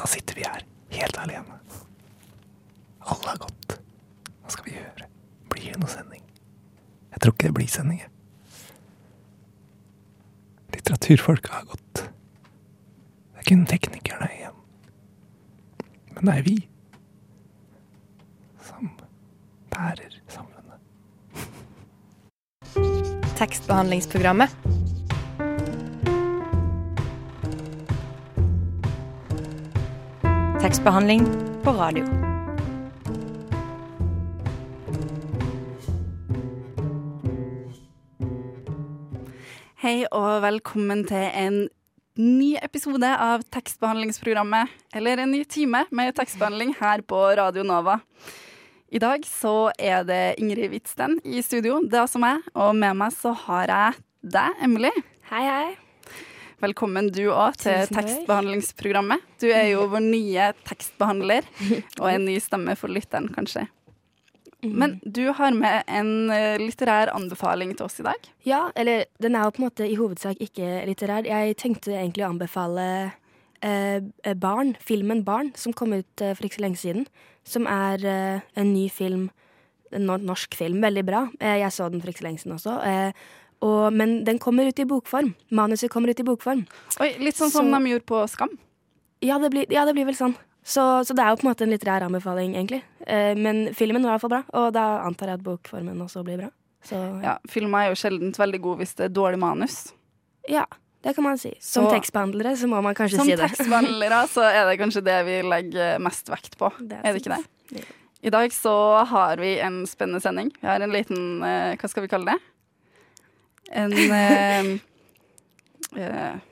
Da sitter vi her, helt alene. Alle har gått. Hva skal vi gjøre? Blir det noe sending? Jeg tror ikke det blir sending. jeg. Litteraturfolka har gått. Det er kun teknikerne igjen. Men det er vi som bærer samfunnet. Tekstbehandlingsprogrammet. Tekstbehandling på radio. Hei og velkommen til en ny episode av tekstbehandlingsprogrammet. Eller en ny time med tekstbehandling her på Radio Nova. I dag så er det Ingrid Hvitsten i studio, det er også meg. Og med meg så har jeg deg, Emily. Hei, hei. Velkommen du òg til tekstbehandlingsprogrammet. Du er jo vår nye tekstbehandler, og en ny stemme for lytteren, kanskje. Mm. Men du har med en eh, litterær anbefaling til oss i dag. Ja, eller den er jo på en måte i hovedsak ikke litterær. Jeg tenkte egentlig å anbefale eh, Barn, filmen Barn, som kom ut eh, for ikke så lenge siden. Som er eh, en ny film, en norsk film. Veldig bra. Eh, jeg så den for ikke så lenge siden også. Eh, og, men den kommer ut i bokform. Manuset kommer ut i bokform. Oi, Litt sånn som Så- de gjorde på Skam. Ja, det blir, ja, det blir vel sånn. Så, så det er jo på en måte en litterær anbefaling, egentlig. Eh, men filmen var i hvert fall bra, og da antar jeg at bokformen også blir bra. Så Ja, Filmer er jo sjelden veldig god hvis det er dårlig manus. Ja, det kan man si. Som Så- tekstbehandlere så må man kanskje si det. Som tekstbehandlere så er det kanskje det vi legger mest vekt på. Det Er det ikke det? I dag så har vi en spennende sending. Vi har en liten eh, Hva skal vi kalle det? En uh,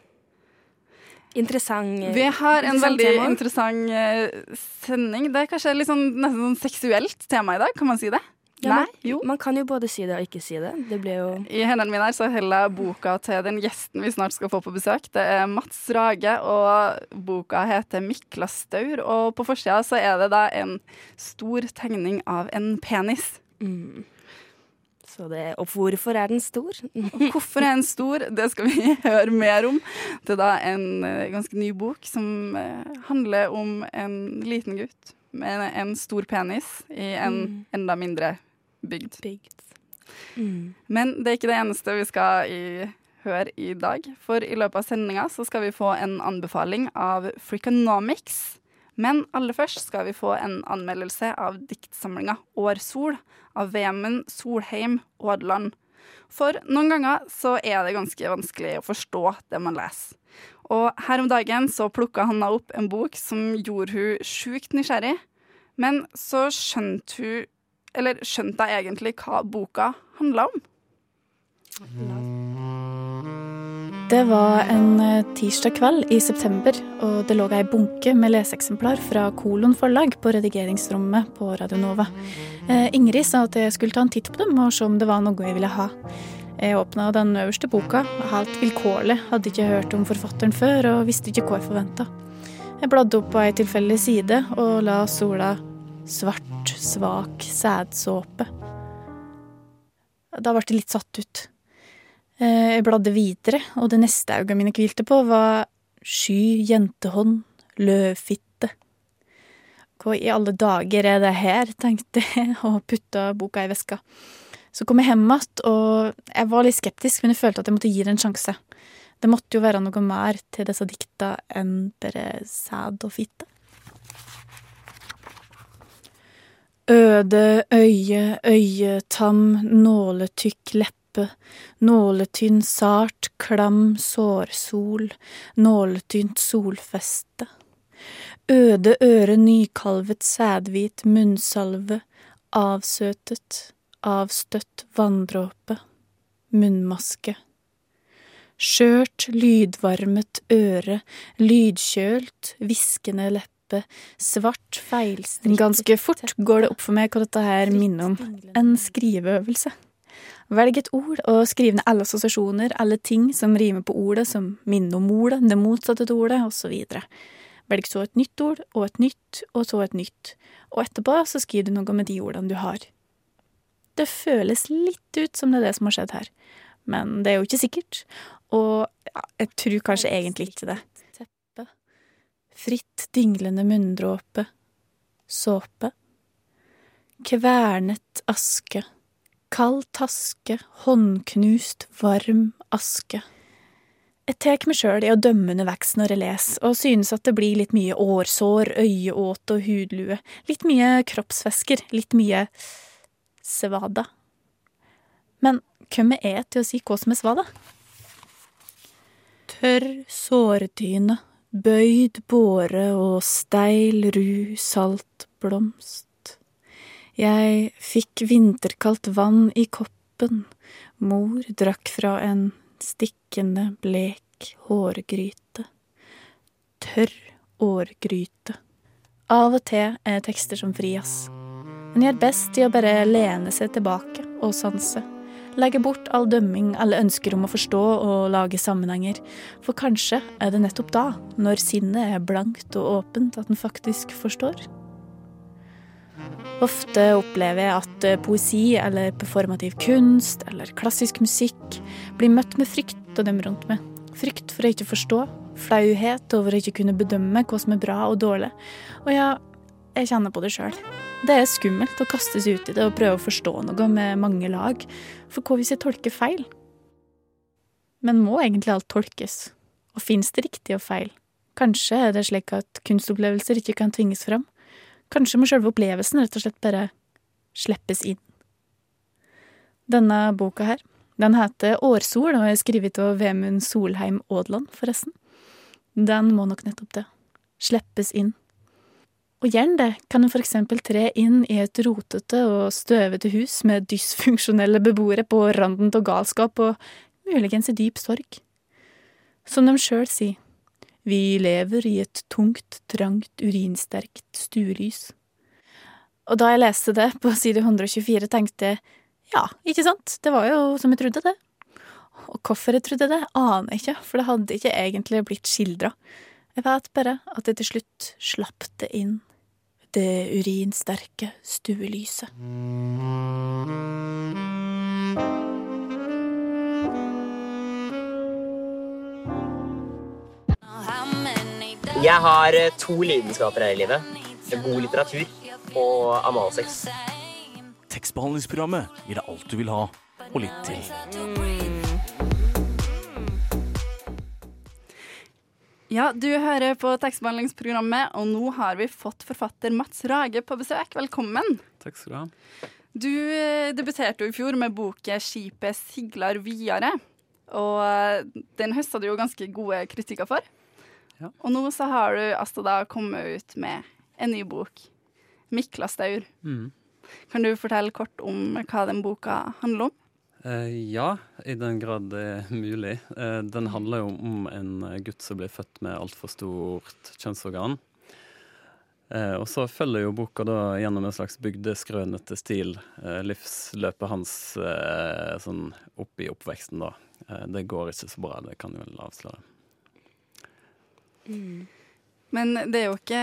Interessant. Vi har en veldig tema. interessant uh, sending. Det er kanskje litt sånn, nesten sånn seksuelt tema i dag, kan man si det? Ja, Nei? Jo. Man kan jo både si det og ikke si det. Det I hendene mine her så holder jeg boka til den gjesten vi snart skal få på besøk. Det er Mats Rage, og boka heter 'Mikla staur'. Og på forsida så er det da en stor tegning av en penis. mm. Så det, Og hvorfor er den stor? Hvorfor er den stor? Det skal vi høre mer om. Det er da en eh, ganske ny bok som eh, handler om en liten gutt med en stor penis i en Mm. enda mindre bygd. Bygd. Mm. Men det er ikke det eneste vi skal i, høre i dag. For i løpet av sendinga så skal vi få en anbefaling av Freakonomics. Men aller først skal vi få en anmeldelse av diktsamlinga Årsol av Vemund Solheim Aadland. For noen ganger så er det ganske vanskelig å forstå det man leser. Og her om dagen så plukka Hanna opp en bok som gjorde hun sjukt nysgjerrig. Men så skjønte hun Eller skjønte hun egentlig hva boka handla om? Det var en eh, tirsdag kveld i september, og det lå ei bunke med leseeksemplar fra Kolon forlag på redigeringsrommet på Radio Nova. Eh, Ingrid sa at jeg skulle ta en titt på dem og se om det var noe jeg ville ha. Jeg åpna den øverste boka, helt vilkårlig, hadde ikke hørt om forfatteren før og visste ikke hva jeg forventa. Jeg bladde opp på ei tilfeldig side og la sola svart, svak sædsåpe. Da ble jeg litt satt ut. Eh, Jeg bladde videre, og det neste auga mine hvilte på, var sky, jentehånd, løvfitte. Hva i alle dager er det her, tenkte jeg, og putta boka i veska. Så kom jeg hjem igjen, og jeg var litt skeptisk, men jeg følte at jeg måtte gi det en sjanse. Det måtte jo være noe mer til disse dikta enn bare sæd og fitte. Øde øye, øyetam, nåletykk leppe, nåletynn sart, klam sårsol, nåletynt solfeste. Øde øre, nykalvet sædhvit munnsalve, avsøtet, avstøtt vanndråpe, munnmaske. Skjørt, lydvarmet øre, lydkjølt, hviskende leppe, svart, feilstrikk Ganske fort går det opp for meg hva dette her minner om. En skriveøvelse. Velg et ord og skriv ned alle assosiasjoner, alle ting som rimer på ordet, som minner om ordet, det motsatte til ordet, osv. Velg så et nytt ord, og et nytt, og så et nytt. Og etterpå så skriver du noe med de ordene du har. Det føles litt ut som det er det som har skjedd her, men det er jo ikke sikkert. Og ja, jeg tror kanskje egentlig ikke det. Teppe. fritt dinglende munndråpe, såpe. Kvernet aske, kald taske, håndknust, varm aske. Jeg tek meg sjøl i å dømme underveis når jeg leser, og synes at det blir litt mye årsår, øyeåt og hudlue, litt mye kroppsvæsker, litt mye svada. Men hvem er jeg til å si hva som er svada? Tørr sårdyne, bøyd båre og steil ru saltblomst. Jeg fikk vinterkaldt vann i koppen, mor drakk fra en stikkende, blek hårgryte. Tørr årgryte. Av og til er tekster som frias. En gjør best i å bare lene seg tilbake og sanse. Legge bort all dømming, alle ønsker om å forstå og lage sammenhenger. For kanskje er det nettopp da, når sinnet er blankt og åpent, at en faktisk forstår. Ofte opplever jeg at eh, poesi eller performativ kunst eller klassisk musikk blir møtt med frykt av dem rundt meg. Frykt for å ikke forstå, flauhet over å ikke kunne bedømme hva som er bra og dårlig. Og ja, jeg kjenner på det sjøl. Det er skummelt å kastes ut i det og prøve å forstå noe med mange lag. For hva hvis jeg tolker feil? Men må egentlig alt tolkes? Og fins det riktig og feil? Kanskje er det slik at kunstopplevelser ikke kan tvinges fram? Kanskje må selve opplevelsen rett og slett bare slippes inn. Denne boka her, den heter Årsol og er skrevet av Vemund Solheim Aadland, forresten. Den må nok nettopp det. Slippes inn. Og gjerne det kan en for eksempel tre inn i et rotete og støvete hus med dysfunksjonelle beboere på randen av galskap og muligens i dyp sorg. Som de sjøl sier, vi lever i et tungt, trangt, urinsterkt stuelys. Og da jeg leste det på side 124, tenkte jeg ja, ikke sant, det var jo som jeg trodde, det. Og hvorfor jeg trodde det, aner jeg ikke, for det hadde ikke egentlig blitt skildra. Jeg vet bare at jeg til slutt slapp det inn, det urinsterke stuelyset. Jeg har eh, to lidenskaper her i livet. God litteratur og analsex. Tekstbehandlingsprogrammet gir deg alt du vil ha, og litt til. Ja, du hører på tekstbehandlingsprogrammet, og nå har vi fått forfatter Mats Rage på besøk. Velkommen. Takk skal du ha. Du eh, debuterte jo i fjor med boken 'Skipet siglar videre', Og eh, den høsta du jo ganske gode kritikker for. Ja. Og nå så har du altså da kommet ut med en ny bok, 'Miklastaur'. Mm. Kan du fortelle kort om hva den boka handler om? Eh, ja, i den grad det er mulig. Eh, den handler jo om en gutt som blir født med altfor stort kjønnsorgan. Eh, og så følger jo boka da gjennom en slags bygdeskrønete stil eh, livsløpet hans eh, sånn opp i oppveksten, da. Eh, det går ikke så bra, det kan jeg vel avsløre. Men det er jo ikke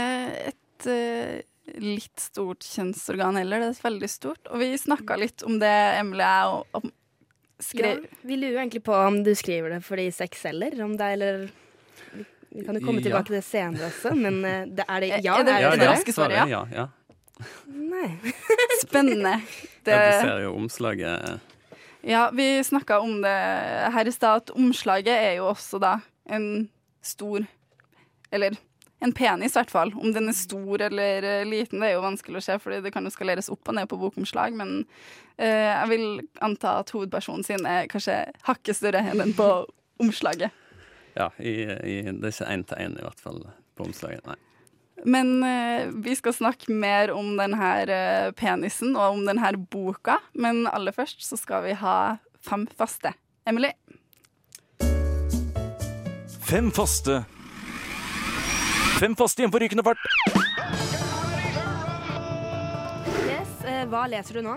et uh, litt stort kjønnsorgan heller, det er veldig stort. Og vi snakka litt om det, Emilie og jeg, om skrev Ja, vi lurer jo egentlig på om du skriver det fordi sex selger, om det er eller Vi kan jo komme Ja. tilbake til det senere også, men eh, det er det Ja, Er det- er er det? raske svaret, ja? ja. Nei. Spennende. Det, ja du ser jo omslaget. ja, vi snakka om det her i stad, at omslaget er jo også da en stor Eller en penis, i hvert fall. Om den er stor eller eh, liten, det er jo vanskelig å se, fordi det kan jo skaleres opp og ned på bokomslag, men eh, jeg vil anta at hovedpersonen sin er kanskje hakket større enn den på omslaget. Ja, i, i, det er ikke én til én i hvert fall på omslaget. Nei. Men eh, vi skal snakke mer om denne uh, penisen og om denne boka. Men aller først så skal vi ha fem faste. Emily? Fem faste. Fem faste igjen på rykende fart. Yes, eh, hva leser du nå?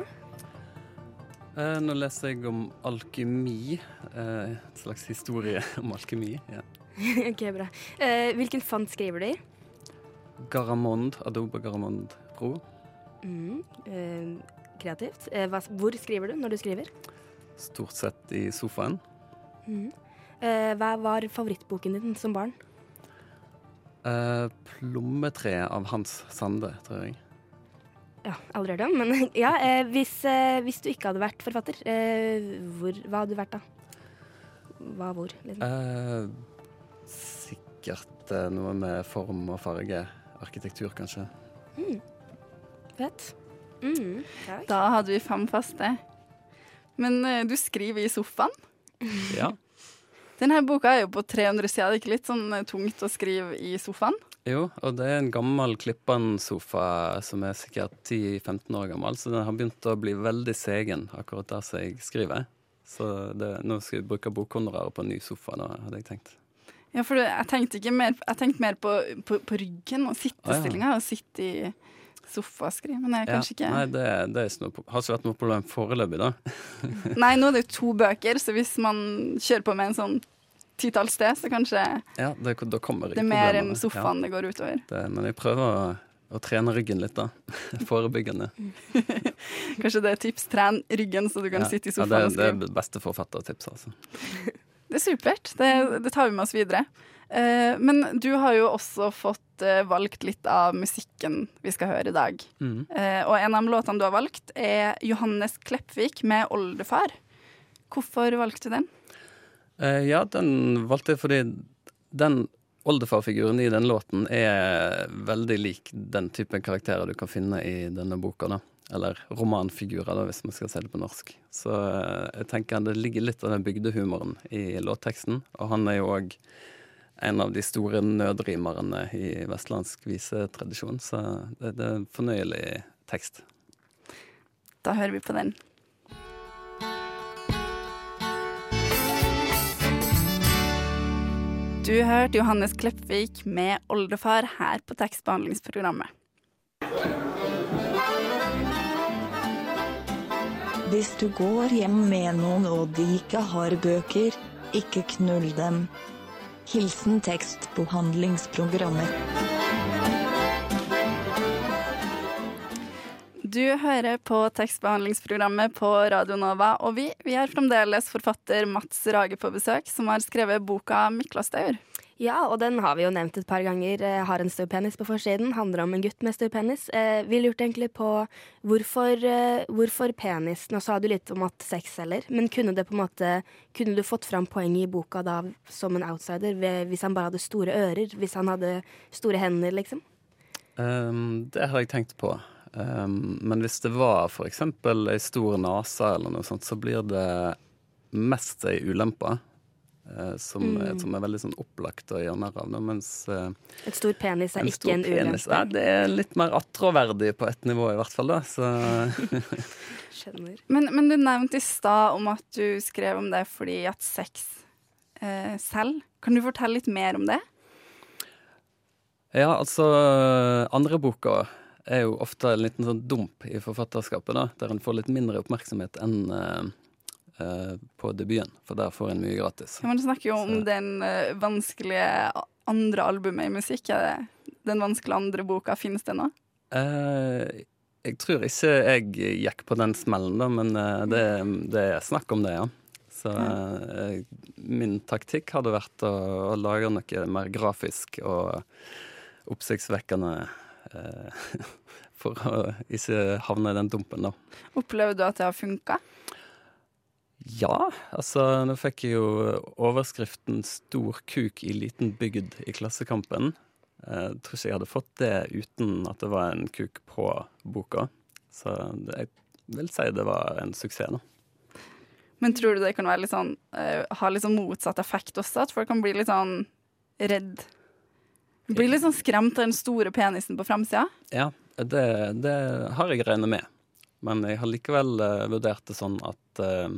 Eh, nå leser jeg om alkemi. Eh, et slags historie om alkemi. Ja. ok, bra. Eh, hvilken fant skriver du i? Garamond, Adobe Garamond Pro. Mm, eh, kreativt. Eh, hva, hvor skriver du når du skriver? Stort sett i sofaen. Mm. Eh, hva var favorittboken din som barn? Eh, 'Plommetre' av Hans Sande, tror jeg. Ja, aldri hørt om, men ja. Eh, hvis, eh, hvis du ikke hadde vært forfatter, eh, hvor, hva hadde du vært da? Hva hvor? Liksom? Eh, sikkert eh, noe med form og farge. Arkitektur, kanskje. Mm. Fett. Mm. Da hadde vi fem faste. Men eh, du skriver i sofaen. Ja. Denne boka er jo på 300 sider. Det er ikke litt sånn eh, tungt å skrive i sofaen? Jo, og det er en gammel Klippan-sofa som er sikkert 10-15 år gammel, så den har begynt å bli veldig segen akkurat der som jeg skriver. Så det, nå skal jeg bruke bokhonoraret på en ny sofa, da, hadde jeg tenkt. Ja, for jeg tenkte, mer, jeg tenkte mer på, på, på ryggen og sittestillinga. Og sitte i sofa og skrive. Men det er kanskje ikke Nei, det, det noe, har ikke vært noe problem foreløpig, da. Nei, nå er det jo to bøker, så hvis man kjører på med en sånn titalls sted, så kanskje Ja, det, det er mer enn sofaen sofaen det går utover. Det, men jeg prøver å, å trene ryggen litt, da. Forebyggende. Kanskje det er tips. Tren ryggen, så du kan Ja. sitte i Ja, sofaen det, og det er beste forfattertips, altså. Det er supert. Det, det tar vi med oss videre. Eh, men du har jo også fått eh, valgt litt av musikken vi skal høre i dag. Mm. Eh, og en av låtene du har valgt, er Johannes Kleppvik med 'Oldefar'. Hvorfor valgte du den? Eh, ja, den valgte jeg fordi den oldefarfiguren i den låten er veldig lik den typen karakterer du kan finne i denne boka. da. Eller romanfigurer, da, hvis man skal si det på norsk. Så jeg tenker det ligger litt av den bygdehumoren i låtteksten. Og han er jo òg en av de store nødrimerne i vestlandsk visetradisjon, så det, det er en fornøyelig tekst. Da hører vi på den. Du hørte Johannes Kleppvik med 'Oldefar' her på tekstbehandlingsprogrammet. Hvis du går hjem med noen og de ikke har bøker, ikke knull dem. Hilsen tekstbehandlingsprogrammet. Du hører på tekstbehandlingsprogrammet på Radio Nova, og vi, vi har fremdeles forfatter Mats Rage på besøk, som har skrevet boka 'Miklastaur'. Ja, og den har vi jo nevnt et par ganger. Eh, har en stor penis på forsiden. Handler om en gutt med stor penis. Eh, vi lurte egentlig på hvorfor, eh, hvorfor penis. Nå sa du litt om at sex selger, men kunne måte Kunne du fått fram poenget i boka da som en outsider hvis han bare hadde store ører? Hvis han hadde store hender, liksom? Um, det har jeg tenkt på. Um, men hvis det var f.eks. ei stor nese eller noe sånt, så blir det mest ei ulempe. Eh, som, Mm. som er veldig sånn opplagt å gjøre narr av. Mens eh, Et stor penis er en ikke en ulempe. ja, Det er litt mer attråverdig på et nivå, i hvert fall. da Så Skjønner. Men, men du nevnte i stad om at du skrev om det fordi at sex eh, selv. Kan du fortelle litt mer om det? Ja, altså Andre boka er jo ofte en liten sånn dump i forfatterskapet, da, der en får litt mindre oppmerksomhet enn eh, på debuten, for der får en mye gratis. Ja, men Du snakker jo om Så- den eh, vanskelige andre albumet i musikk. Er det den vanskelige andre boka? Finnes det nå? Eh, jeg tror ikke jeg gikk på den smellen, da, men eh, det, det er snakk om det, ja. Så eh, min taktikk hadde vært å, å lage noe mer grafisk og oppsiktsvekkende eh, for å ikke havne i den dumpen, da. Opplever du at det har funka? Ja, altså nå fikk jeg jo overskriften 'Stor kuk i liten bygd' i Klassekampen. Jeg tror ikke jeg hadde fått det uten at det var en kuk på boka. Så jeg vil si det var en suksess, da. Men tror du det kan være litt sånn, eh, ha litt sånn motsatt effekt også? At folk kan bli litt sånn redd? Bli litt sånn skremt av den store penisen på framsida? Ja, det, det har jeg regnet med. Men jeg har likevel eh, vurdert det sånn at eh,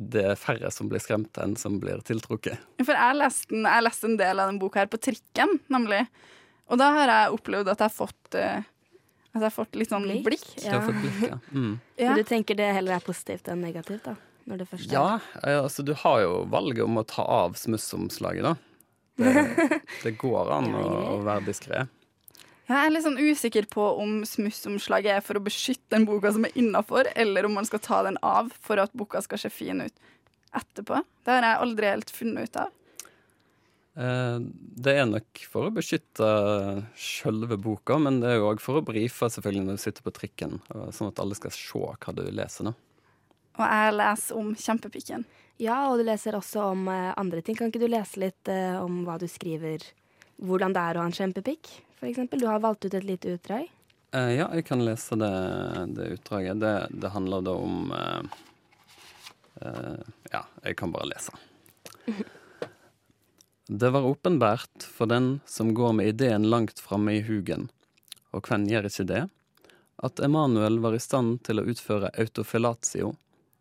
det er færre som blir skremt enn som blir tiltrukket. For jeg leste, jeg leste en del av den boka her på trikken, nemlig. Og da har jeg opplevd at jeg har fått, eh, at jeg har fått litt sånn Blikk? blikk. Du har fått blikk, ja. Mm. Ja. Men du tenker det heller er positivt enn negativt, da? Når det først er Ja, altså du har jo valget om å ta av smussomslaget, da. Det, det går an å, å være diskré. Jeg er litt sånn usikker på om smussomslaget er for å beskytte den boka som er innafor, eller om man skal ta den av for at boka skal se fin ut etterpå. Det har jeg aldri helt funnet ut av. Eh, Det er nok for å beskytte sjølve boka, men det er jo òg for å brife selvfølgelig når du sitter på trikken, sånn at alle skal se hva du leser. nå. Og jeg leser om kjempepikken. Ja, og du leser også om eh, andre ting. Kan ikke du lese litt eh, om hva du skriver? Hvordan det er å ha en kjempepikk, eksempel? Du har valgt ut et lite utdrag. Eh, ja, jeg kan lese det, det utdraget. Det, det handler da om eh, eh, Ja, jeg kan bare lese. Det var åpenbart for den som går med ideen langt framme i hugen, og hvem gjør ikke det, at Emanuel var i stand til å utføre autofilatio,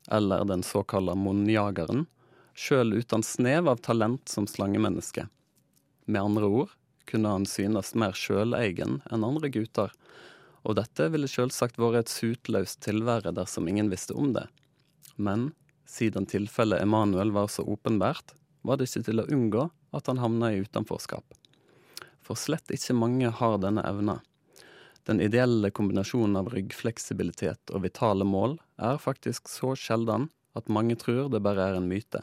eller den såkalte monjageren, sjøl uten snev av talent som slangemenneske. Med andre ord kunne han synes mer sjøleigen enn andre gutter, og dette ville selvsagt vært et sutløst tilvære dersom ingen visste om det. Men siden tilfellet Emanuel var så åpenbart, var det ikke til å unngå at han havna i utenforskap. For slett ikke mange har denne evna. Den ideelle kombinasjonen av ryggfleksibilitet og vitale mål er faktisk så sjelden at mange tror det bare er en myte.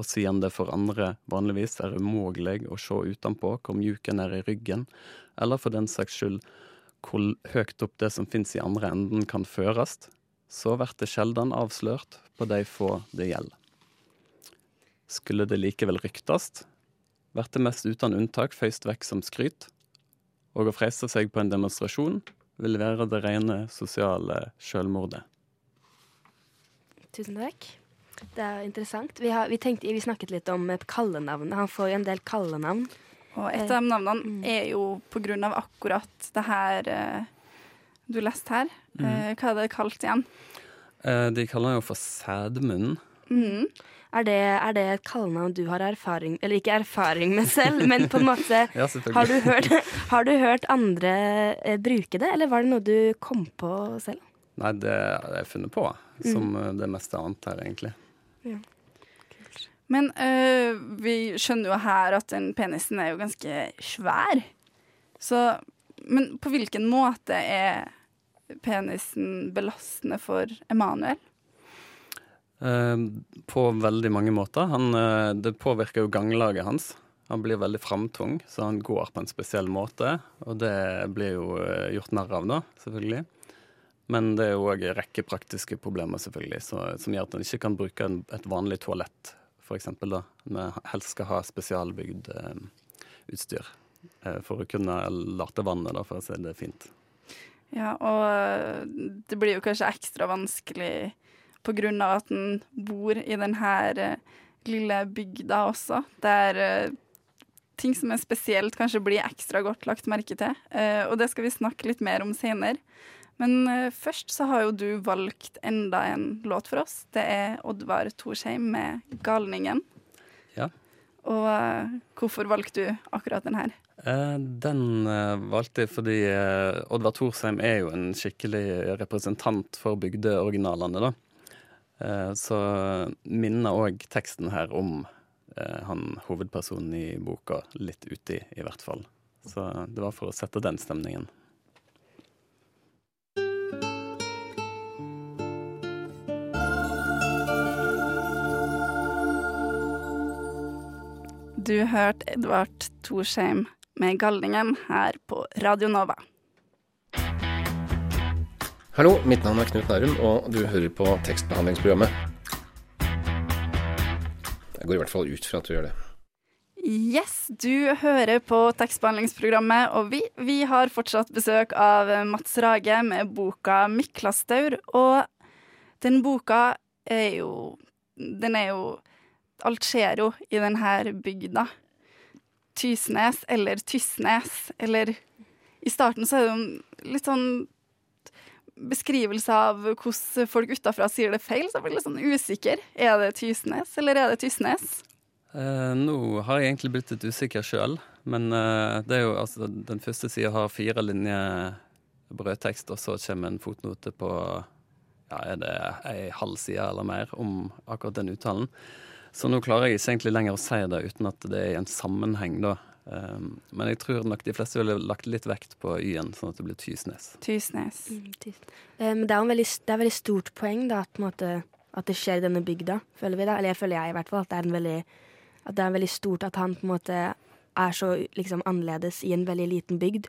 Og siden det for andre vanligvis er umulig å se utenpå hvor mjuk en er i ryggen, eller for den saks skyld hvor høyt opp det som finnes i andre enden kan føres, så blir det sjelden avslørt på de få det gjelder. Skulle det likevel ryktes, blir det mest uten unntak føyst vekk som skryt, og å freise seg på en demonstrasjon vil være det rene sosiale sjølmordet. Tusen takk. Det er interessant. Vi, har, vi, tenkte, vi snakket litt om et kallenavn. Han får jo en del kallenavn. Og et av de navnene er jo på grunn av akkurat det her eh, du leste her. Mm. hva er det kalt igjen? Eh, De kaller han jo for sædmunn. Mm. Er det, er det et kallenavn du har erfaring Eller ikke erfaring med selv, men på en måte Ja, har, du hørt, har du hørt andre eh, bruke det, eller var det noe du kom på selv? Nei, det har jeg funnet på, som eh, det meste annet her, egentlig. Men øh, vi skjønner jo her at den penisen er jo ganske svær. Så, men på hvilken måte er penisen belastende for Emanuel? Eh, På veldig mange måter. Han, eh, det påvirker jo ganglaget hans. Han blir veldig framtung, så han går på en spesiell måte. Og det blir jo eh, gjort narr av, da, selvfølgelig. Men det er jo òg en rekke praktiske problemer selvfølgelig, så, som gjør at en ikke kan bruke en, et vanlig toalett, f.eks. Med helst skal ha spesialbygd eh, utstyr eh, for å kunne late vannet, da, for å si det fint. Ja, og eh, det blir jo kanskje ekstra vanskelig på grunn av at en bor i denne eh, lille bygda også, der eh, ting som er spesielt kanskje blir ekstra godt lagt merke til. Og det skal vi snakke litt mer om senere. Men eh, først så har jo du valgt enda en låt for oss. Det er Oddvar Torsheim med 'Galningen'. Ja. Og eh, hvorfor valgte du akkurat den her? Eh, Den valgte jeg fordi Oddvar Torsheim er jo en skikkelig representant for bygdeoriginalene, da. Så minner òg teksten her om han hovedpersonen i boka litt uti, i hvert fall. Så det var for å sette den stemningen. Du hørte Edvard Torsheim med 'Galningen' her på Radio Nova. Hallo, mitt navn er Knut Nærum, og du hører på tekstbehandlingsprogrammet. Jeg går i hvert fall ut fra at du gjør det. Yes, du hører på tekstbehandlingsprogrammet, og vi, vi har fortsatt besøk av Mats Rage med boka 'Miklastaur'. Og den boka er jo Den er jo Alt skjer jo i denne bygda. Tysnes eller Tysnes, eller I starten så er det jo litt sånn beskrivelse av hvordan folk utafra sier det feil, så jeg blir litt sånn usikker. Er det Tysnes, eller er det Tysnes? Eh, nå har jeg egentlig blitt litt usikker sjøl, men eh, det er jo altså Den første sida har fire linjer brødtekst, og så kommer en fotnote på ja, er det ei halv side eller mer om akkurat den uttalen. Så nå klarer jeg ikke egentlig lenger å si det uten at det er i en sammenheng, da. Um, men jeg tror nok de fleste ville lagt litt vekt på y-en, sånn at det blir Tysnes. Tysnes. Mm, tyst. Eh, det er veldig, det er et veldig stort poeng da, at, på en måte, at det skjer i denne bygda, føler vi da. Eller jeg føler jeg i hvert fall at det er en veldig At det er veldig stort at han på en måte er så liksom annerledes i en veldig liten bygd.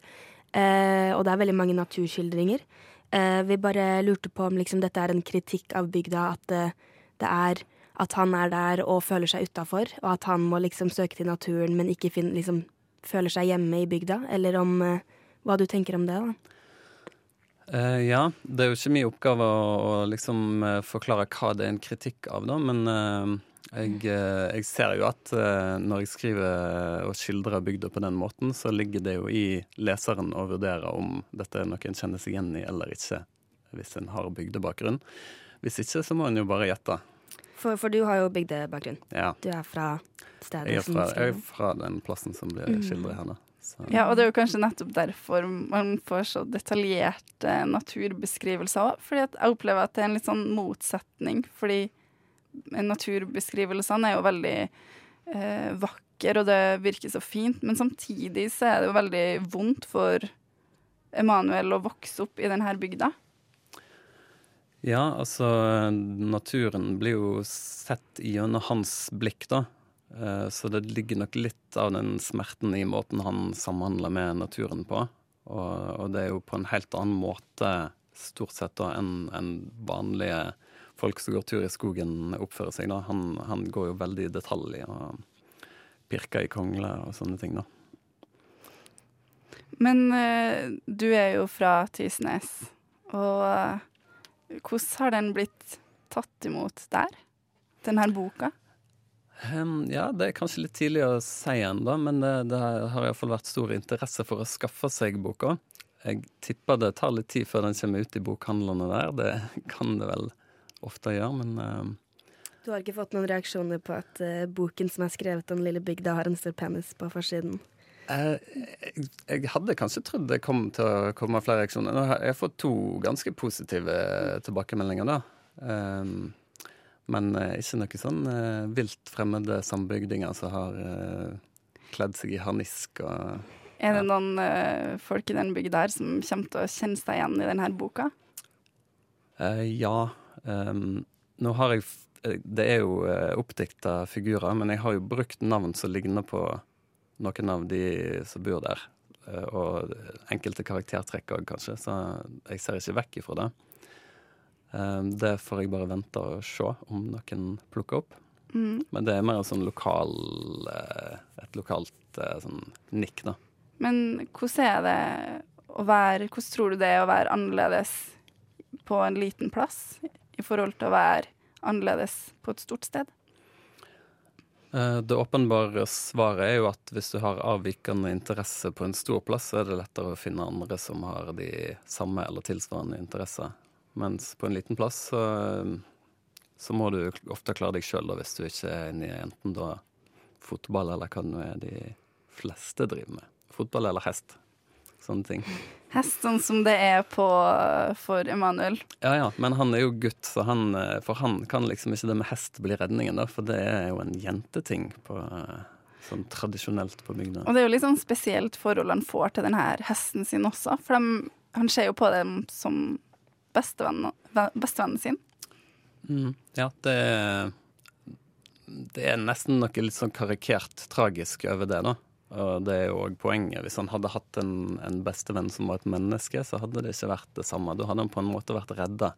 Uh, og det er veldig mange naturskildringer. Uh, vi bare lurte på om liksom, dette er en kritikk av bygda, at uh, det er at han er der og føler seg utafor, og at han må liksom søke til naturen, men ikke finne, liksom, føler seg hjemme i bygda. Eller om eh, hva du tenker om det, da. Uh, ja, det er jo ikke min oppgave å, å liksom uh, forklare hva det er en kritikk av, da, men uh, jeg, jeg ser jo at når jeg skriver og skildrer bygda på den måten, så ligger det jo i leseren å vurdere om dette er noe en kjenner seg igjen i eller ikke, hvis en har bygdebakgrunn. Hvis ikke, så må en jo bare gjette. For, for du har jo bygdebakgrunn. Ja. Du er fra stedet Jeg er som fra, jeg er fra den plassen som blir Mm. skildret her, da. Så. Ja, og det er jo kanskje nettopp derfor man får så detaljerte naturbeskrivelser òg. Fordi jeg opplever at det er en litt sånn motsetning. Fordi naturbeskrivelsene er jo veldig eh, vakre, og det virker så fint. Men samtidig så er det jo veldig vondt for Emanuel å vokse opp i denne bygda. Ja, altså naturen blir jo sett gjennom hans blikk, da. Eh, Så det ligger nok litt av den smerten i måten han samhandler med naturen på. Og, og det er jo på en helt annen måte stort sett da enn en vanlige folk som går tur i skogen oppfører seg. da. Han, han går jo veldig i detalj og pirker i kongler og sånne ting, da. Men eh, du er jo fra Tysnes, og hvordan har den blitt tatt imot der? Denne boka? Um, ja, det er kanskje litt tidlig å si ennå, men det, det har iallfall vært stor interesse for å skaffe seg boka. Jeg tipper det tar litt tid før den kommer ut i bokhandlene der. Det kan det vel ofte gjøre, men em, Du har ikke fått noen reaksjoner på at uh, boken som er skrevet om lille bygda, har en stor penis på forsiden? Eh, jeg, jeg hadde kanskje trodd det kom til å komme flere reaksjoner. Nå har Jeg fått to ganske positive tilbakemeldinger, da. Um, men eh, ikke noe sånn uh, vilt fremmede sambygdinger som har uh, kledd seg i harnisk og Er det noen uh, folk i den bygda her som kommer til å kjenne seg igjen i denne boka? Ja. Um, nå har jeg Det er jo uh, oppdikta figurer, men jeg har jo brukt navn som ligner på noen av de som bor der. Eh, og enkelte karaktertrekk òg, kanskje, så jeg ser ikke vekk ifra det. Ehm, det får jeg bare vente og se om noen plukker opp. Mm. Men det er mer sånn lokal eh, et lokalt eh, sånn nikk, da. Men hvordan er det å være Hvordan tror du det er å være annerledes på en liten plass i forhold til å være annerledes på et stort sted? Eh, Det åpenbare svaret er jo at hvis du har avvikende interesse på en stor plass, så er det lettere å finne andre som har de samme eller tilsvarende interesser. Mens på en liten plass så, så må du ofte klare deg sjøl hvis du ikke er inne i enten da fotball eller hva det er de fleste driver med. Fotball eller hest. Sånne ting. Hest, sånn som det er på, for Emanuel. Ja ja, men han er jo gutt, så han, eh, for han kan liksom ikke det med hest bli redningen, da. For det er jo en jenteting på, eh, sånn tradisjonelt på bygda. Og det er jo litt sånn spesielt forhold han får til denne hesten sin også. For de, han ser jo på dem som bestevennen, bestevennen sin. Mm, ja, det det er nesten noe litt sånn karikert tragisk over det, da. Og det er jo òg poenget. Hvis han hadde hatt en, en bestevenn som var et menneske, så hadde det ikke vært det samme. Da hadde han på en måte vært redda.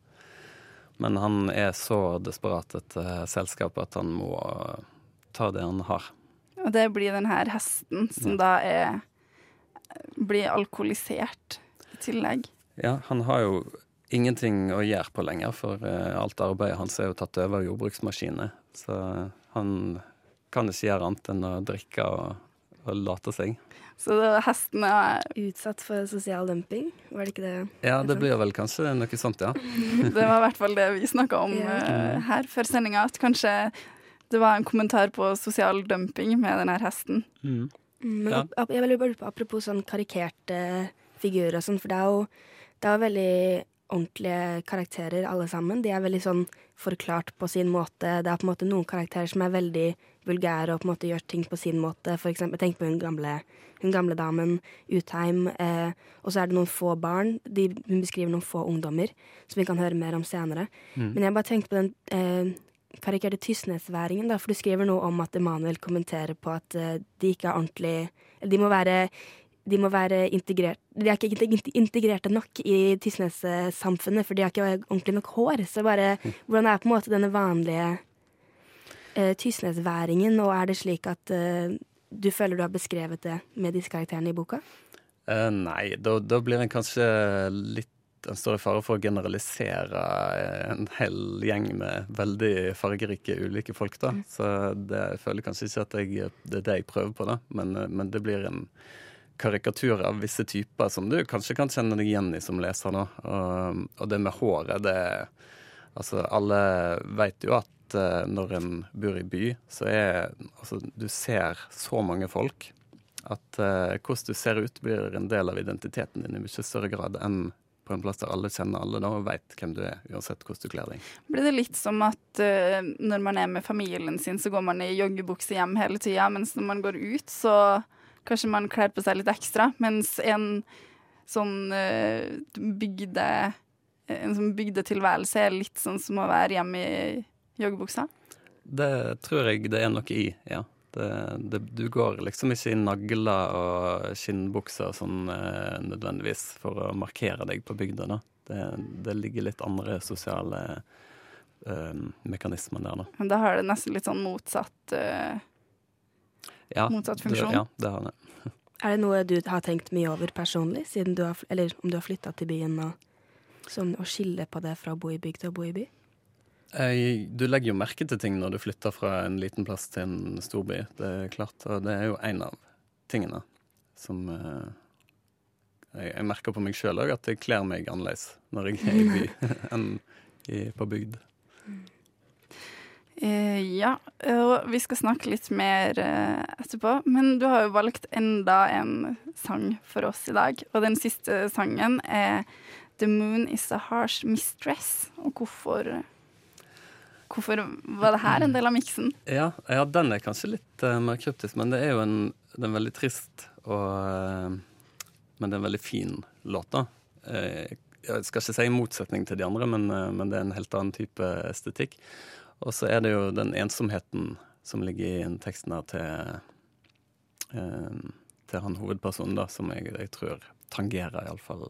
Men han er så desperat etter selskap at han må ta det han har. Og det blir den her hesten som da er blir alkoholisert i tillegg. Ja, han har jo ingenting å gjøre på lenger, for eh, alt arbeidet hans er jo tatt over jordbruksmaskiner. Så han kan ikke gjøre annet enn å drikke og, og late seg. Så da hesten er Utsatt for sosial dumping, var det ikke det? Ja, det blir vel kanskje noe sånt, ja. Det var i hvert fall det vi snakka om Ja. uh, her før sendinga. At kanskje det var en kommentar på sosial dumping med den her hesten. Mm. Mm, Men Ja. jeg vil bare på apropos sånn karikerte figurer og sånn, for det er jo det er jo veldig ordentlige karakterer alle sammen. De er veldig sånn forklart på sin måte. Det er på en måte noen karakterer som er veldig vulgære og på en måte gjør ting på sin måte. For eksempel, tenk på hun gamle, hun gamle damen, Utheim. Eh, og så er det noen få barn. De, hun beskriver noen få ungdommer, som vi kan høre mer om senere. Mm. Men jeg bare tenkte på den eh, karikerte tystnesværingen, da, for du skriver noe om at Emanuel kommenterer på at eh, de ikke er ordentlig eller De må være de må være integrert De er ikke inte- integrerte nok i Tysnes-samfunnet, for de har ikke ordentlig nok hår. Så bare Hvordan er på en måte denne vanlige eh, tysnesværingen, og er det slik at eh, du føler du har beskrevet det med disse karakterene i boka? Eh, nei, da, da blir en kanskje litt en står i fare for å generalisere eh, en hel gjeng med veldig fargerike ulike folk, da. Så det, jeg føler kanskje ikke at jeg, det er det jeg prøver på, da. Men, eh, men det blir en karikatur av visse typer som du kanskje kan kjenne deg igjen i som leser, nå. Og, og det med håret, det Altså, alle vet jo at uh, når en bor i by, så er Altså, du ser så mange folk at uh, hvordan du ser ut, blir en del av identiteten din i mye større grad enn på en plass der alle kjenner alle da, og veit hvem du er, uansett hvordan du kler deg. Blir det litt som at uh, når man er med familien sin, så går man i joggebukse hjem hele tida, mens når man går ut, så kanskje man kler på seg litt ekstra, mens en sånn uh, bygde en sånn bygdetilværelse er litt sånn som å være hjemme i joggebuksa. Det tror jeg det er noe i, ja. Det, det, du går liksom ikke i nagler og skinnbukser sånn eh, nødvendigvis for å markere deg på bygda, da. Det, det ligger litt andre sosiale eh, mekanismer der, da. Men da har det nesten litt sånn motsatt eh, Ja, Motsatt funksjon. Det, ja, det har det. Er det noe du har tenkt mye over personlig, siden du har, eller om du har flytta til byen, og sånn, å skille på det fra å bo i bygd til å bo i by? Eh, Du legger jo merke til ting når du flytter fra en liten plass til en storby. Det er klart, og det er jo en av tingene som eh, jeg, jeg merker på meg sjøl òg, at jeg kler meg annerledes når jeg er i by enn i, på bygd. Eh, ja, og vi skal snakke litt mer eh, etterpå. Men du har jo valgt enda en sang for oss i dag. Og den siste sangen er 'The Moon Is A Harsh Mistress'. Og hvorfor, hvorfor var det her en del av miksen? Ja, ja, den er kanskje litt uh, mer kryptisk, men det er jo en, er veldig trist og uh, Men det er en veldig fin låt, da. Uh, jeg skal ikke si i motsetning til de andre, men, men det er en helt annen type estetikk. Og så er det jo den ensomheten som ligger i den teksten her til til han hovedpersonen, da, som jeg, jeg tror tangerer, iallfall.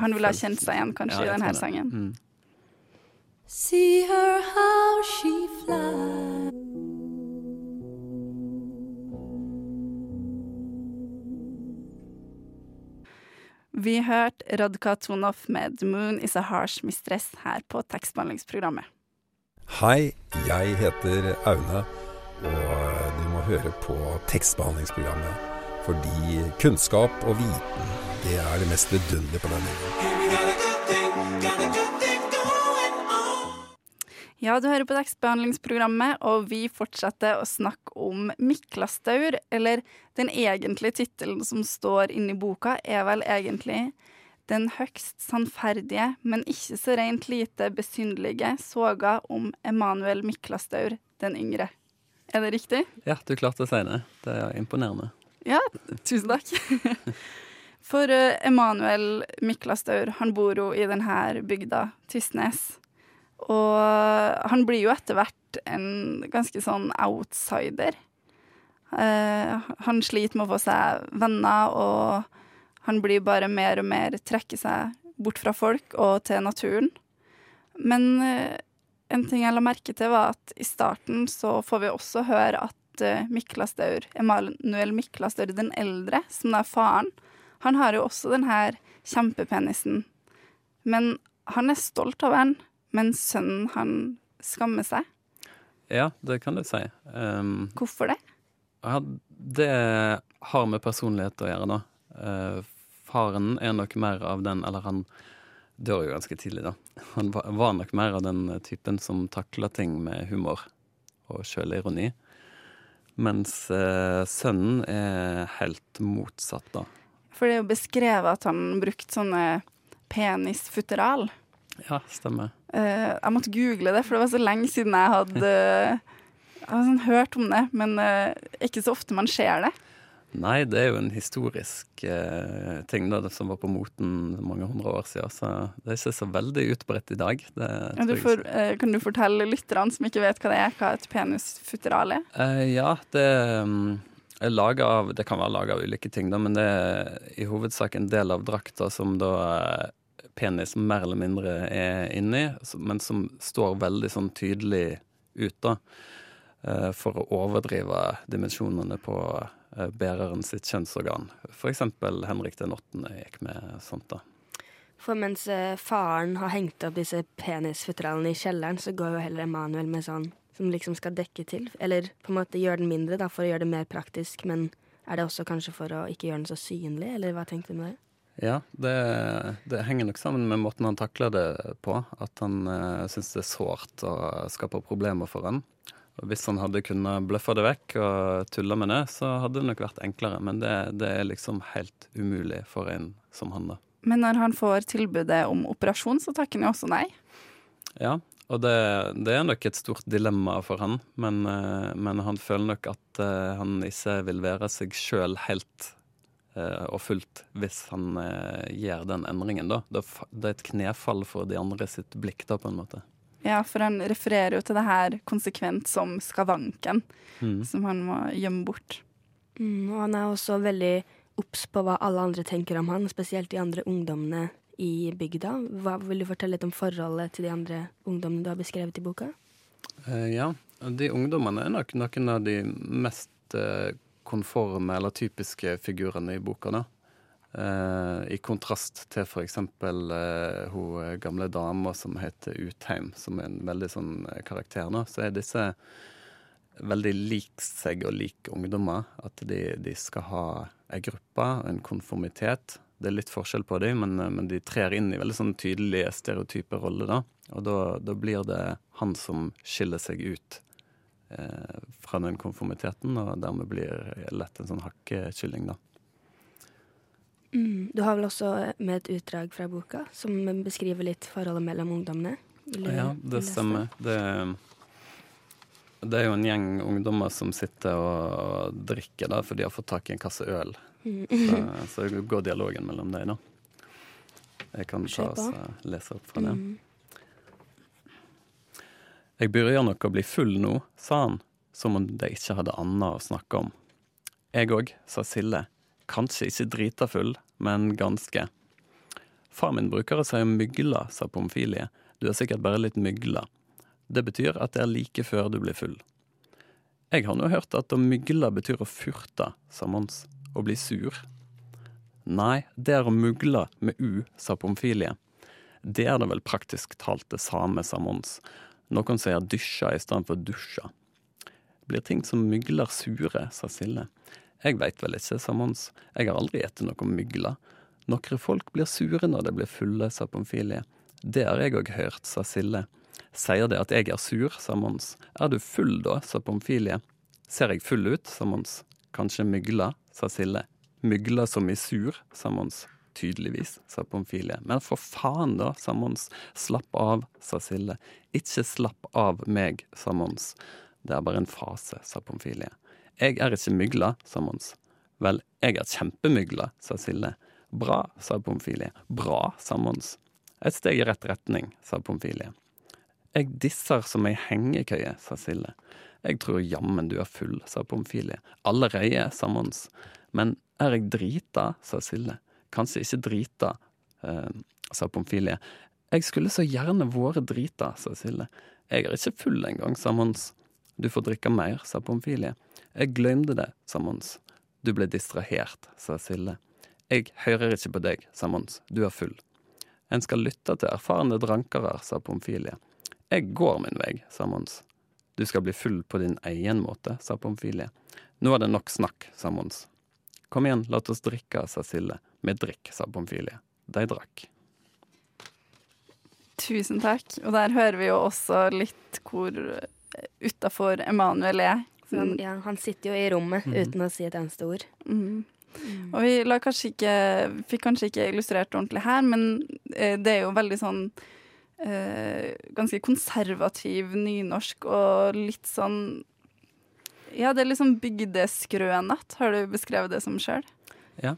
Han ville ha kjent seg igjen, kanskje, i denne sangen. Mm. See her how she flies. Vi hørte Radka Tonoff med 'The Moon Is A Harsh Mistress' her på tekstbehandlingsprogrammet. Hei, jeg heter Aune, og du må høre på tekstbehandlingsprogrammet. Fordi kunnskap og viten, det er det mest vidunderlige på denne jorden. Ja, du hører på tekstbehandlingsprogrammet, og vi fortsetter å snakke om Miklastaur. Eller den egentlige tittelen som står inni boka, er vel egentlig Den høgst sannferdige, men ikke så rent lite besynderlige soga om Emanuel Miklastaur den yngre. Er det riktig? Ja, du klarte å si det. Det er imponerende. Ja, tusen takk. For Emanuel Miklastaur, han bor jo i denne bygda, Tysnes. Og han blir jo etter hvert en ganske sånn outsider. Eh, han sliter med å få seg venner, og han blir bare mer og mer trekker seg bort fra folk og til naturen. Men eh, en ting jeg la merke til, var at i starten så får vi også høre at uh, Miklastaur, Emanuel Miklastaur den eldre, som er faren, han har jo også den her kjempepenisen. Men han er stolt over den mens sønnen han skammer seg. Ja, det kan du si. Um, Hvorfor det? Ja, det har med personlighet å gjøre, da. Uh, faren er nok mer av den Eller han dør jo ganske tidlig, da. Han var, nok mer av den typen som takler ting med humor og sjølironi. Mens uh, sønnen er helt motsatt, da. For det er jo beskrevet at han brukte sånne penisfutteral. Ja, stemmer. Uh, jeg måtte google det, for det var så lenge siden jeg hadde, jeg hadde sånn hørt om det. Men ikke så ofte man ser det. Nei, det er jo en historisk eh, ting da, som var på moten mange hundre år siden. Så det er ikke så veldig utbredt i dag. Det Ja, du får, eh, kan du fortelle lytterne som ikke vet hva det er, hva et penisfutteral er? Eh, ja, det mm, er laget av Det kan være laga av ulike ting, da, men det er i hovedsak en del av drakta som da eh, penis mer eller mindre er inni, men som står veldig sånn tydelig ut, da. Eh, For å overdrive dimensjonene på eh, bæreren sitt kjønnsorgan. Eksempel Henrik den 8. gikk med sånt, da. For mens eh, faren har hengt opp disse penisfutteralene i kjelleren, så går jo heller Emanuel med sånn som liksom skal dekke til. Eller på en måte gjøre den mindre, da, for å gjøre det mer praktisk. Men er det også kanskje for å ikke gjøre den så synlig, eller hva tenkte du med det? Ja, det, det henger nok sammen med måten han takler det på. At han uh, syns det er sårt og skaper problemer for han. Og Hvis han hadde kunnet bløffe det vekk og tulle med det, så hadde det nok vært enklere. Men det, det er liksom helt umulig for en som han, da. Men når han får tilbudet om operasjon, så takker han jo også nei. Ja, og det, det er nok et stort dilemma for han. Men, eh, men han føler nok at eh, han ikke vil være seg sjøl helt eh, og fullt hvis han gjør den endringen, da. Det er et knefall for de andre sitt blikk, da, på en måte. Ja, for han refererer jo til det her konsekvent som skavanken, Mm. som han må gjemme bort. Mm, og han er også veldig obs på hva alle andre tenker om han, spesielt de andre ungdommene i bygda. Hva Vil du fortelle litt om forholdet til de andre ungdommene du har beskrevet i boka? Uh, ja, de ungdommene er nok noen av de mest uh, konforme eller typiske figurene i boka. da. Eh, I kontrast til f.eks. Uh, hun gamle dama som heter Utheim, som er en veldig sånn eh, karakter. nå, Så er disse veldig lik seg og lik ungdommer. At de, de skal ha ei gruppe, en konformitet. Det er litt forskjell på dem, men, eh, men de trer inn i veldig sånn tydelige stereotype roller. da. Og da, da blir det han som skiller seg ut eh, fra den konformiteten, og dermed blir lett en sånn hakkekylling, da. Mm. Du har vel også med et utdrag fra boka som beskriver litt forholdet mellom ungdommene? Vil Ja, det stemmer. Det, det er jo en gjeng ungdommer som sitter og drikker da, for de har fått tak i en kasse øl. Mm. Så, så går dialogen mellom dem, da. Jeg kan ta eh, lese opp fra det. Mm. Jeg begynner nok å bli full nå, sa han, som om de ikke hadde annet å snakke om. Jeg òg, sa Sille. Kanskje ikke drita full, men ganske. Far min bruker å si mygla, sa Pomfilie. Du er sikkert bare litt mygla. Det betyr at det er like før du blir full. Jeg har nå hørt at å mygla betyr å furte, sa Mons. Å bli sur. Nei, det er å mugle med u, sa Pomfilie. Det er da vel praktisk talt det samme, sa Mons. Noen sier dysja i stedet for dusja. Blir ting som mygler sure, sa Sille. Jeg veit vel ikke, sa Mons. Jeg har aldri spist noe mygla. Nokre folk blir sure når de blir fulle, sa Pomfilie. Det har jeg òg hørt, sa Sille. Sier det at jeg er sur, sa Mons. Er du full da, sa Pomfilie. Ser jeg full ut, sa Mons. Kanskje mygla, sa Sille. Mygla som i sur, sa Mons. Tydeligvis, sa Pomfilie. Men for faen da, sa Mons. Slapp av, sa Sille. Ikke slapp av meg, sa Mons. Det er bare en fase, sa Pomfilie. Jeg er ikke mygla, sa Mons. Vel, jeg er kjempemygla, sa Sille. Bra, sa Pomfilie. Bra, sa Mons. Et steg i rett retning, sa Pomfilie. Jeg disser som ei hengekøye, sa Sille. Jeg tror jammen du er full, sa Pomfilie. Allereie, sa Mons. Men er jeg drita, sa Sille. Kanskje ikke drita, eh, sa Pomfilie. Jeg skulle så gjerne vært drita, sa Sille. Jeg er ikke full engang, sa Mons. Du får drikke mer, sa Pomfilie. Jeg glemte det, sa Mons. Du ble distrahert, sa Sille. Jeg hører ikke på deg, sa Mons. Du er full. En skal lytte til erfarne drankere, sa Pomfilie. Jeg går min vei, sa Mons. Du skal bli full på din egen måte, sa Pomfilie. Nå er det nok snakk, sa Mons. Kom igjen, la oss drikke, sa Sille. Vi drikk, sa Pomfilie. De drakk. Tusen takk. Og der hører vi jo også litt hvor utafor Emanuel er. Han, ja, han sitter jo i rommet mm. uten å si et eneste ord. Mm. Og vi la kanskje ikke, fikk kanskje ikke illustrert ordentlig her, men eh, det er jo veldig sånn eh, ganske konservativ nynorsk og litt sånn Ja, det er liksom bygdeskrønete. Har du beskrevet det som sjøl? Ja.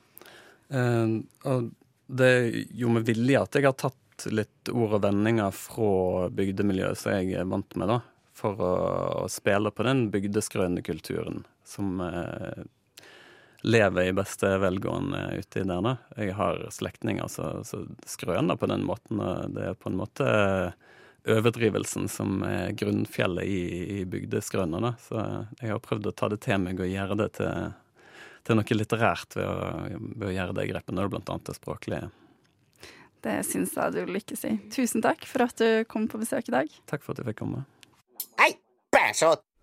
Eh, og det er jo med vilje at jeg har tatt litt ord og vendinger fra bygdemiljøet som jeg er vant med, da. For å, å spille på den bygdeskrøne kulturen som eh, lever i beste velgående uti der, da. Jeg har slektninger som skrøner på den måten, og det er på en måte overdrivelsen som er grunnfjellet i, i bygdeskrøna, da. Så jeg har prøvd å ta det til meg og gjøre det til til noe litterært ved å, ved å gjøre det grepet, når det blant annet er språklig. Det syns jeg du lykkes i. Tusen takk for at du kom på besøk i dag. Takk for at du fikk komme.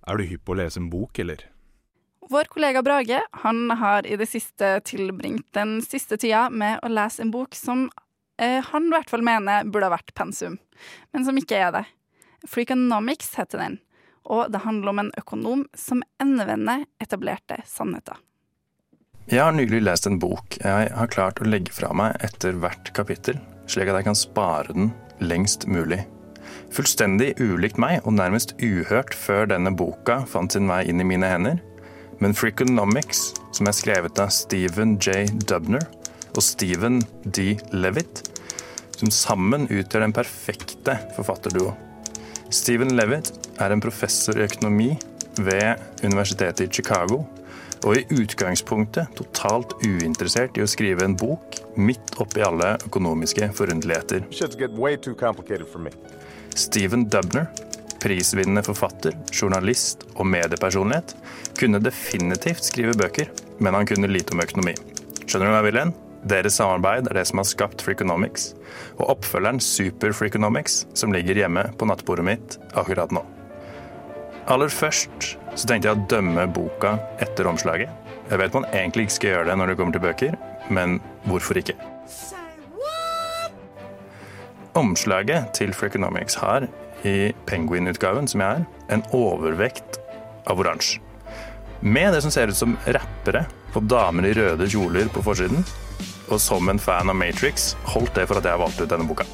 Er du hypp på å lese en bok, eller? Vår kollega Brage han har i det siste tilbringt den siste tida med å lese en bok som eh, han i hvert fall mener burde ha vært pensum, men som ikke er det. Freakonomics heter den, og det handler om en økonom som endevender etablerte sannheter. Jeg har nylig lest en bok jeg har klart å legge fra meg etter hvert kapittel, slik at jeg kan spare den lengst mulig. Fullstendig ulikt meg og nærmest uhørt før denne boka fant sin vei inn i mine hender. Men Freakonomics, som er skrevet av Stephen J. Dubner og Stephen D. Levitt, som sammen utgjør den perfekte forfatterduo. Stephen Levitt er en professor i økonomi ved Universitetet i Chicago og i utgangspunktet totalt uinteressert i å skrive en bok midt oppi alle økonomiske forunderligheter. Stephen Dubner, prisvinnende forfatter, journalist og mediepersonlighet, kunne definitivt skrive bøker, men han kunne lite om økonomi. Skjønner du hva jeg vil hen? Deres samarbeid er det som har skapt Freakonomics, og oppfølgeren Super Freakonomics, som ligger hjemme på nattbordet mitt akkurat nå. Aller først så tenkte jeg å dømme boka etter omslaget. Jeg vet man egentlig ikke skal gjøre det når det kommer til bøker, men hvorfor ikke? Omslaget til Freakonomics har, i Penguin-utgaven som jeg er, en overvekt av oransje. Med det som ser ut som rappere og damer i røde kjoler på forsiden. Og som en fan av Matrix holdt det for at jeg valgte ut denne boka.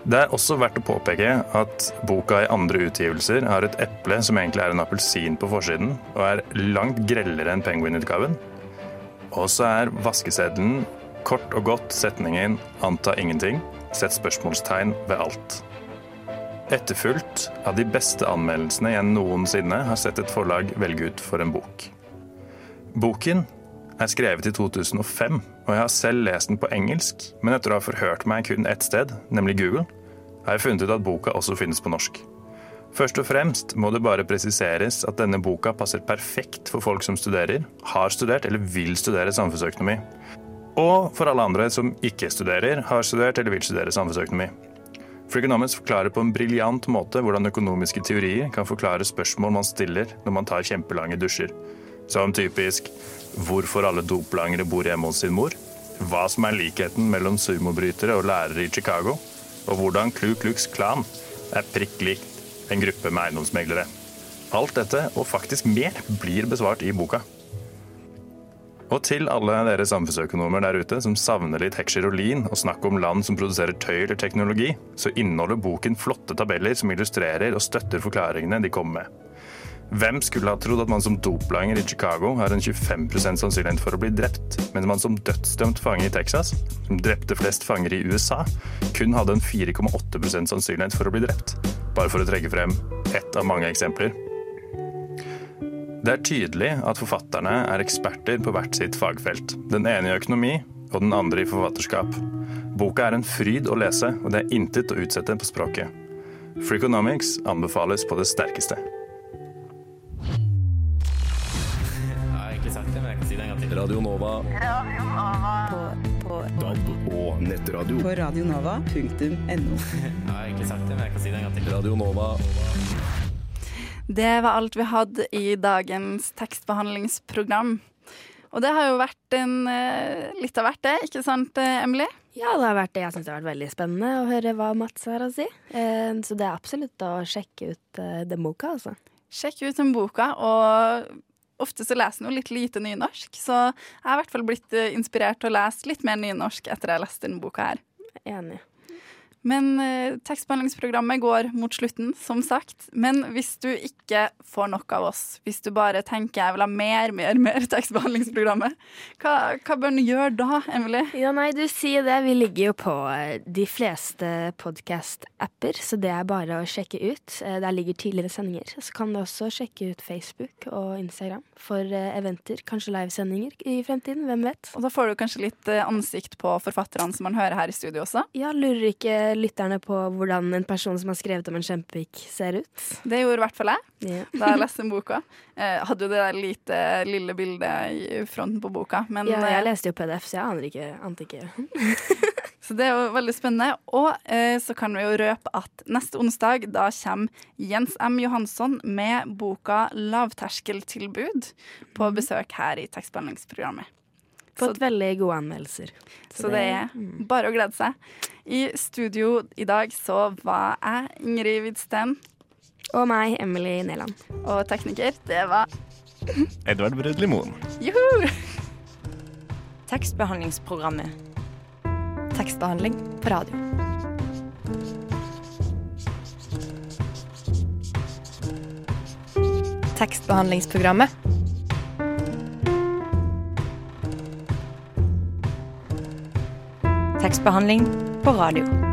Det er også verdt å påpeke at boka i andre utgivelser har et eple som egentlig er en appelsin på forsiden, og er langt grellere enn Penguin-utgaven. Og så er vaskeseddelen kort og godt setningen 'anta ingenting', sett spørsmålstegn ved alt. Etterfulgt av de beste anmeldelsene jeg noensinne har sett et forlag velge ut for en bok. Boken er skrevet i 2005, og jeg har selv lest den på engelsk, men etter å ha forhørt meg kun ett sted, nemlig Google, har jeg funnet ut at boka også finnes på norsk. Først og fremst må det bare presiseres at denne boka passer perfekt for folk som studerer, har studert eller vil studere samfunnsøkonomi. Og for alle andre som ikke studerer, har studert eller vil studere samfunnsøkonomi. Freakonomics forklarer på en briljant måte hvordan økonomiske teorier kan forklare spørsmål man stiller når man tar kjempelange dusjer. Som typisk hvorfor alle doplangere bor hjemme hos sin mor, hva som er likheten mellom sumobrytere og lærere i Chicago, og hvordan Klu Klux Klan er prikk likt en gruppe med eiendomsmeglere. Alt dette, og faktisk mer, blir besvart i boka. Og til alle dere samfunnsøkonomer der ute som savner litt heksjerolin og snakk om land som produserer tøy eller teknologi, så inneholder boken flotte tabeller som illustrerer og støtter forklaringene de kommer med. Hvem skulle ha trodd at man som doplanger i Chicago har en 25% sannsynlighet for å bli drept, mens man som dødsdømt fange i Texas, som drepte flest fanger i USA, kun hadde en 4,8% sannsynlighet for å bli drept? Bare for å trekke frem ett av mange eksempler. Det er tydelig at forfatterne er eksperter på hvert sitt fagfelt. Den ene i økonomi, og den andre i forfatterskap. Boka er en fryd å lese, og det er intet å utsette på språket. Freakonomics anbefales på det sterkeste. Radio Nova. Radio Nova. På, DAB og nettradio. På radionova.no. Jeg har egentlig sagt det, men jeg kan si det en gang til. Radio Nova. Det var alt vi hadde i dagens tekstbehandlingsprogram. Og det har jo vært en, eh, litt av hvert, det, ikke sant, eh, Emily? Ja, det har vært det. Jeg syns det har vært veldig spennende å høre hva Mats har å si. Eh, Så det er absolutt å sjekke ut den boka, altså. Sjekk ut den boka, og ofte så leser en jo litt lite nynorsk, så jeg har i hvert fall blitt inspirert til å lese litt mer nynorsk etter jeg har lest denne boka her. Enig. Men eh, tekstbehandlingsprogrammet går mot slutten, som sagt. Men hvis du ikke får nok av oss, hvis du bare tenker jeg vil ha mer, mer, mer tekstbehandlingsprogrammet, hva, hva bør du gjøre da, Emily? Ja, nei, du sier det. Vi ligger jo på eh, de fleste podkast-apper, så det er bare å sjekke ut. Eh, Der ligger tidligere sendinger. Så kan du også sjekke ut Facebook og Instagram for eh, eventer, kanskje livesendinger i fremtiden. Hvem vet? Og da får du kanskje litt ansikt på forfatterne som man hører her i studio også. Ja, lurer ikke lytterne på hvordan en person som har skrevet om en kjempepikk, ser ut? Det gjorde i hvert fall jeg yeah. da jeg leste boka. Jeg hadde jo det der lite lille bildet i fronten på boka. Men, ja, eh, jeg leste jo PDF, så jeg aner ikke. Ante ikke. Så det er jo veldig spennende. Og eh, så kan vi jo røpe at neste onsdag da kommer Jens M. Johansson med boka 'Lavterskeltilbud' på besøk her i tekstbehandlingsprogrammet. Fått veldig gode anmeldelser. Så det er bare å glede seg. I studio i dag så var jeg Ingrid Widstem. Og meg, Emily Neland. Og tekniker, det var Edvard Brød-Limon Juhu! Tekstbehandlingsprogrammet. Tekstbehandling på radio. Tekstbehandlingsprogrammet. Tekstbehandling på radio.